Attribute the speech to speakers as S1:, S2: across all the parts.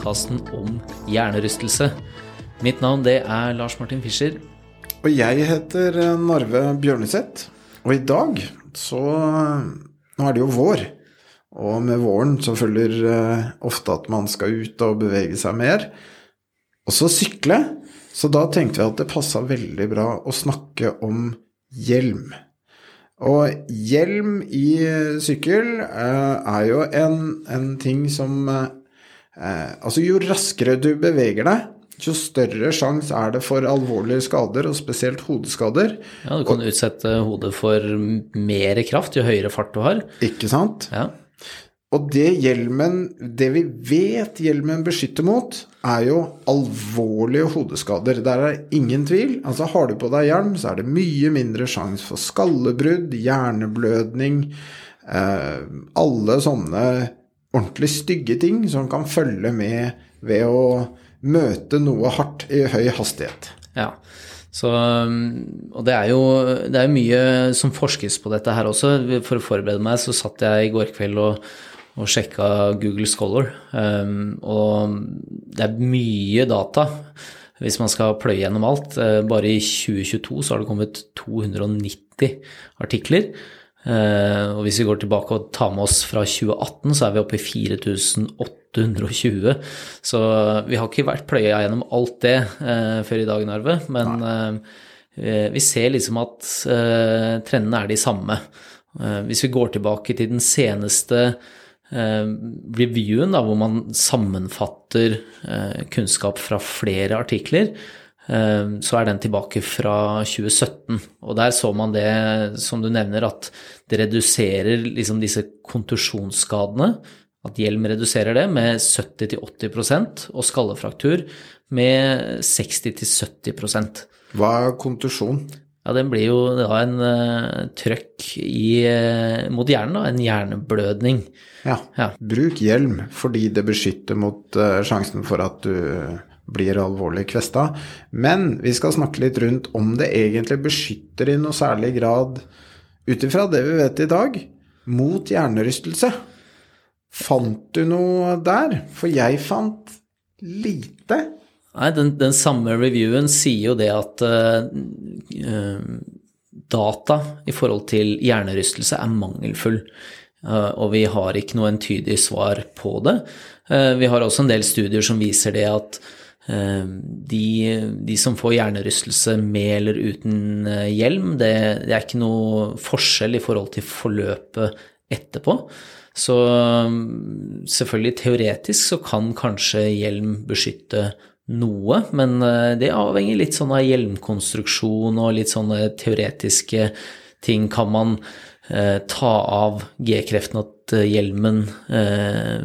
S1: podkasten om hjernerystelse. Mitt navn det er Lars Martin Fischer.
S2: Og jeg heter eh, Narve Bjørneseth. Og i dag så Nå er det jo vår. Og med våren så følger eh, ofte at man skal ut og bevege seg mer. Og så sykle. Så da tenkte vi at det passa veldig bra å snakke om hjelm. Og hjelm i sykkel eh, er jo en, en ting som eh, Altså, jo raskere du beveger deg, jo større sjanse er det for alvorlige skader, og spesielt hodeskader.
S1: Ja, Du kan utsette hodet for mer kraft jo høyere fart du har.
S2: Ikke sant?
S1: Ja.
S2: Og det hjelmen Det vi vet hjelmen beskytter mot, er jo alvorlige hodeskader. Der er ingen tvil. Altså Har du på deg hjelm, så er det mye mindre sjanse for skallebrudd, hjerneblødning eh, Alle sånne ordentlig stygge ting som kan følge med ved å møte noe hardt i høy hastighet.
S1: Ja. Så, og det er jo det er mye som forskes på dette her også. For å forberede meg så satt jeg i går kveld og, og sjekka Google Scholar. Um, og det er mye data hvis man skal pløye gjennom alt. Bare i 2022 så har det kommet 290 artikler. Uh, og hvis vi går tilbake og tar med oss fra 2018, så er vi oppe i 4820. Så vi har ikke vært pløya gjennom alt det uh, før i dag, Narve. Men uh, vi ser liksom at trendene er de samme. hvis vi går tilbake til den seneste reviewen, da, hvor man sammenfatter kunnskap fra flere artikler, så er den tilbake fra 2017. Og der så man det, som du nevner, at det reduserer liksom disse kontusjonsskadene. At hjelm reduserer det med 70-80% og skallefraktur med 60-70%
S2: Hva er kontusjon?
S1: Ja, Den blir jo da en uh, trøkk i, uh, mot hjernen, da, en hjerneblødning.
S2: Ja. ja. Bruk hjelm fordi det beskytter mot uh, sjansen for at du blir alvorlig kvesta. Men vi skal snakke litt rundt om det egentlig beskytter i noe særlig grad, ut ifra det vi vet i dag, mot hjernerystelse. Fant du noe der? For jeg fant lite.
S1: Nei, den, den samme reviewen sier jo det at uh, data i forhold til hjernerystelse er mangelfull. Uh, og vi har ikke noe entydig svar på det. Uh, vi har også en del studier som viser det at de, de, som får hjernerystelse med eller uten hjelm, det, det, er ikke noe forskjell i forhold til forløpet etterpå. Så selvfølgelig teoretisk så kan kanskje hjelm beskytte noe, men det avhenger litt sånn av hjelmkonstruksjon og litt sånne teoretiske ting. Kan man eh, ta av G-kreften at hjelmen eh,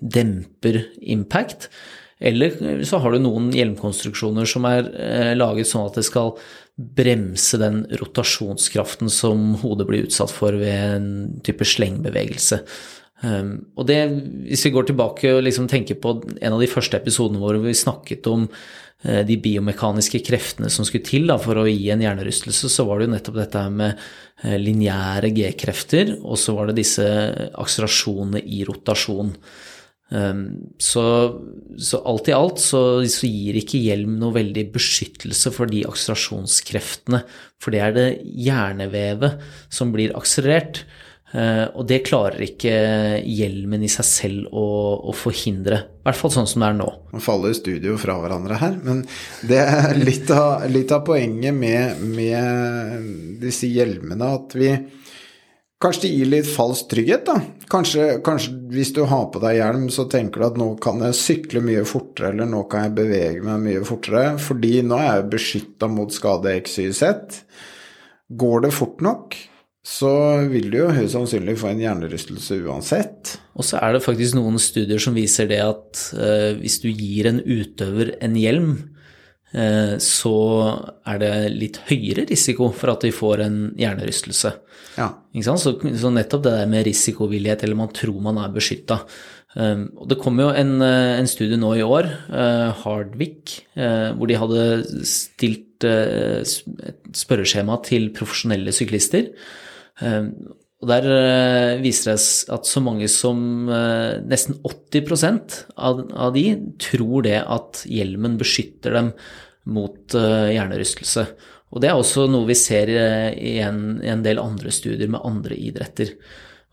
S1: demper impact? Eller så har du noen hjelmkonstruksjoner som er eh, laget sånn at det skal bremse den rotasjonskraften som hodet blir utsatt for ved en type slengbevegelse. Um, og det, hvis vi går tilbake og liksom tenker på en av de første episodene våre hvor vi snakket om uh, de biomekaniske kreftene som skulle til da, for å gi en hjernerystelse, så var det jo nettopp dette med uh, lineære G-krefter, og så var det disse akselerasjonene i rotasjon. Um, så, så, alt i alt så, så, gir ikke hjelm noe veldig beskyttelse for de akselerasjonskreftene, for det er det hjernevevet som blir akselerert. Uh, og det klarer ikke hjelmen i seg selv å, å, forhindre. I hvert fall sånn som det er nå.
S2: Nå faller studio fra hverandre her, men det er litt av, litt av poenget med, med disse hjelmene at vi Kanskje det gir litt falsk trygghet, da. Kanskje, kanskje, hvis du har på deg hjelm, så tenker du at nå kan jeg sykle mye fortere, eller nå kan jeg bevege meg mye fortere, fordi nå er jeg beskytta mot skade XYZ. Går det fort nok, så vil du jo høyst sannsynlig få en hjernerystelse uansett.
S1: Og så er det faktisk noen studier som viser det at uh, hvis du gir en utøver en hjelm, så er det litt høyere risiko for at de får en hjernerystelse.
S2: Ja.
S1: Så, så, nettopp det der med risikovillighet, eller man tror man er beskytta. Um, og det kom jo en, eh, en, studie nå i år, Hardwick, uh, hvor de hadde stilt et spørreskjema til profesjonelle syklister. Og der viser det seg at så mange som nesten 80 av, av de tror det at hjelmen beskytter dem mot hjernerystelse. Og det er også noe vi ser i en, i en del andre studier med andre idretter.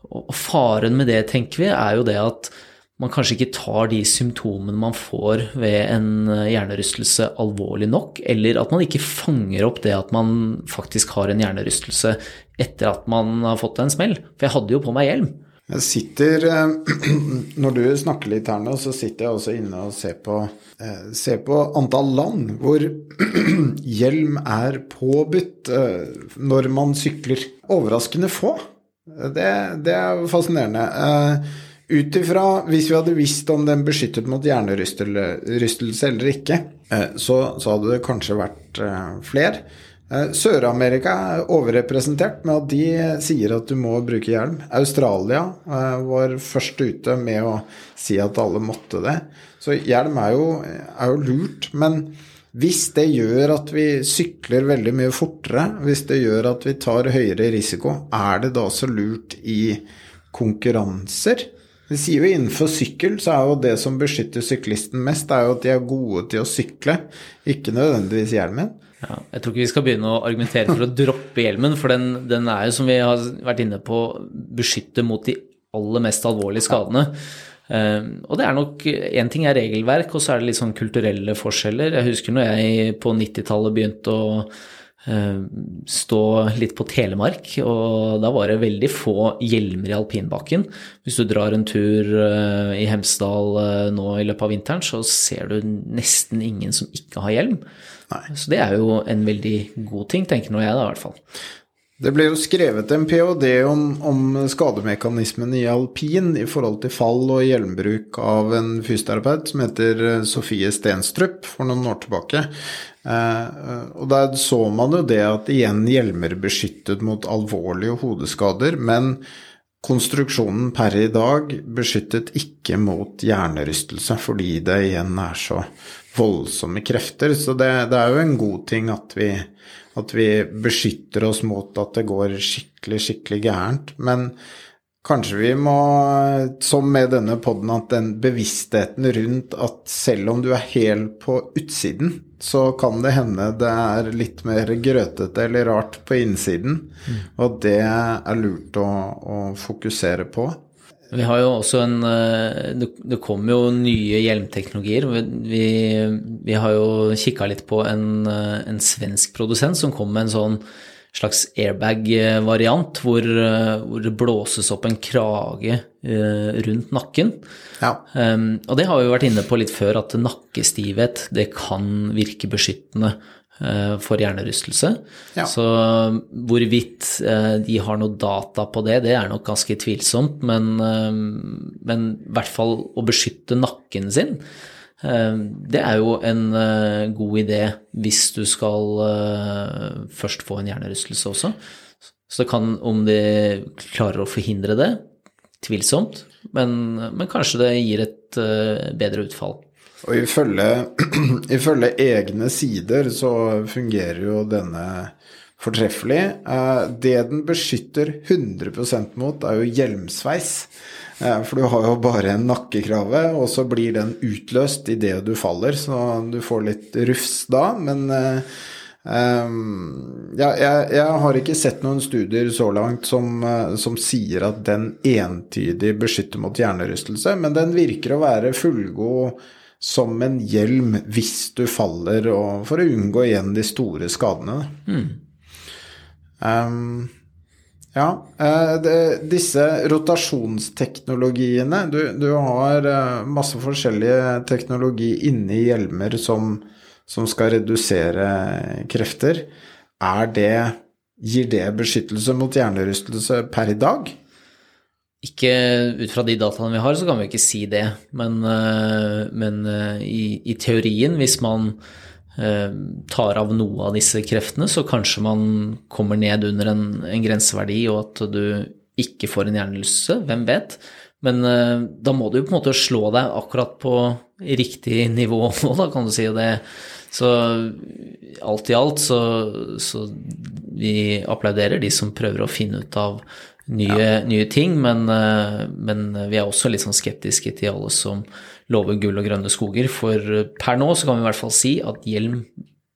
S1: Og faren med det, tenker vi, er jo det at man kanskje ikke tar de symptomene man får ved en eh, hjernerystelse alvorlig nok, eller at man ikke fanger opp det at man faktisk har en hjernerystelse etter at man har fått en smell. For jeg hadde jo på meg hjelm.
S2: Jeg sitter, eh, Når du snakker litt her nå, så sitter jeg også inne og ser på, eh, ser på antall land hvor hjelm er påbudt når man sykler. Overraskende få. Det, det er fascinerende. Ut ifra hvis vi hadde visst om den beskyttet mot hjernerystelse eller ikke, eh, så, så, hadde det kanskje vært fler. Eh, Sør-Amerika er overrepresentert med at de sier at du må bruke hjelm. Australia var først ute med å si at alle måtte det. Så hjelm er jo, er jo lurt. Men hvis det gjør at vi sykler veldig mye fortere, hvis det gjør at vi tar høyere risiko, er det da så lurt i konkurranser? De sier jo innenfor sykkel så er jo det som beskytter syklisten mest, det er jo at de er gode til å sykle, ikke nødvendigvis hjelmen.
S1: Ja, jeg tror ikke vi skal begynne å argumentere for å droppe hjelmen, for den, den, er jo, som vi har vært inne på, beskytte mot de aller mest alvorlige skadene. Uh, og det er nok Én ting er regelverk, og så er det litt sånn kulturelle forskjeller. Jeg husker når jeg på 90-tallet begynte å stå litt på Telemark, og da var det veldig få hjelmer i alpinbakken. Hvis du drar en tur eh, i Hemsedal eh, nå i løpet av vinteren, så ser du nesten ingen som ikke har hjelm. Nei. Så det er jo en veldig god ting, tenker nå jeg da, i hvert fall.
S2: Det ble jo skrevet en ph.d. Om, om, skademekanismen i alpin i forhold til fall og hjelmbruk av en fysioterapeut som heter Sofie Stenstrup for noen år tilbake. Eh, og der så man jo det at igjen hjelmer beskyttet mot alvorlige hodeskader, men konstruksjonen per i dag beskyttet ikke mot hjernerystelse, fordi det igjen er så voldsomme krefter. Så det, det er jo en god ting at vi, at vi beskytter oss mot at det går skikkelig, skikkelig gærent. Men Kanskje vi må, som med denne poden, at den bevisstheten rundt at selv om du er hel på utsiden, så kan det hende det er litt mer grøtete eller rart på innsiden. Mm. Og det er lurt å, å, fokusere på.
S1: Vi har jo også en eh, Det kommer jo nye hjelmteknologier. Vi, vi har jo kikka litt på en, eh, en svensk produsent som kom med en sånn slags airbag-variant, hvor, eh, hvor, det blåses opp en krage rundt nakken.
S2: Ja.
S1: Um, og det har vi vært inne på litt før, at nakkestivhet det kan virke beskyttende for hjernerystelse. Ja. Så hvorvidt uh, de har noe data på det, det er nok ganske tvilsomt, men, uh, men i hvert fall å beskytte nakken sin Eh, det er jo en eh, god idé hvis du skal eh, først få en hjernerystelse også. Så det kan, om de klarer å forhindre det, tvilsomt, men, men kanskje det gir et bedre utfall.
S2: Og ifølge, ifølge egne sider så fungerer jo denne fortreffelig. Det den beskytter 100 mot, er jo hjelmsveis. For du har jo bare en nakkekrave, og så blir den utløst idet du faller, så du får litt rufs da. Men Um, ja, jeg, jeg, har ikke sett noen studier så langt som, som, sier at den entydig beskytter mot hjernerystelse, men den virker å være fullgod som en hjelm hvis du faller, og for å unngå igjen de store skadene. Mm. Um, ja, eh, det, disse rotasjonsteknologiene du, du, har eh, masse forskjellige teknologi inni hjelmer som, som, skal redusere krefter. Er det Gir det beskyttelse mot hjernerystelse per i dag?
S1: Ikke ut fra de dataene vi har, så kan vi ikke si det. Men, eh, men eh, i, i, teorien, hvis man eh, tar av noe av disse kreftene, så kanskje man kommer ned under en, en grenseverdi, og at du ikke får en hjernerystelse. Hvem vet? Men da må du på en måte slå deg akkurat på riktig nivå nå, da, kan du si. det. Så alt i alt så, så vi applauderer de som prøver å finne ut av nye, ja. nye ting, men, eh, men, vi er også litt sånn skeptiske til alle som lover gull og grønne skoger. For per nå så kan vi i hvert fall si at hjelm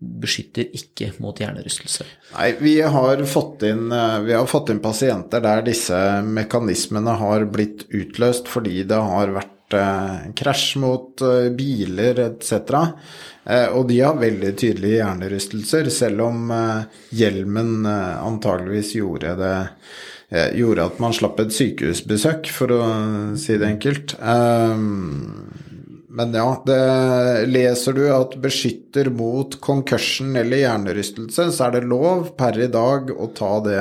S1: beskytter ikke mot hjernerystelse.
S2: Nei, vi har, fått inn, eh, vi har fått inn pasienter der disse mekanismene har blitt utløst fordi det har vært eh, krasj mot eh, biler etc. Eh, og de har veldig tydelige hjernerystelser, selv om eh, hjelmen antageligvis gjorde det Eh, gjorde at man slapp et sykehusbesøk, for å si det enkelt. Ehm, men ja, det, leser du at beskytter mot concussion eller hjernerystelse, så er det lov per i dag å ta det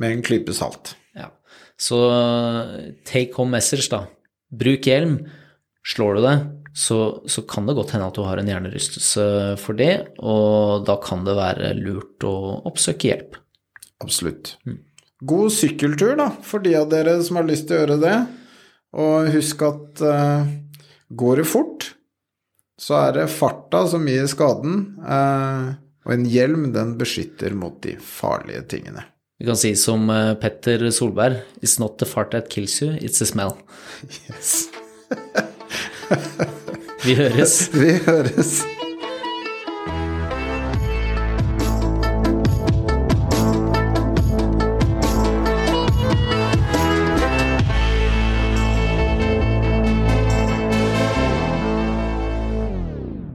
S2: med en klype salt.
S1: Ja, så take home message, da. Bruk hjelm. Slår du det, så, så, kan det godt hende at du har en hjernerystelse for det, og da kan det være lurt å oppsøke hjelp.
S2: Absolutt. Mm. God sykkeltur, da, for de av dere som har lyst til å gjøre det. Og husk at uh, går det fort, så er det farta som gir skaden. Uh, og en hjelm, den beskytter mot de farlige tingene.
S1: Vi kan si som uh, Petter Solberg It's not the fart that kills you, it's the smell. Yes. Vi høres.
S2: Vi høres.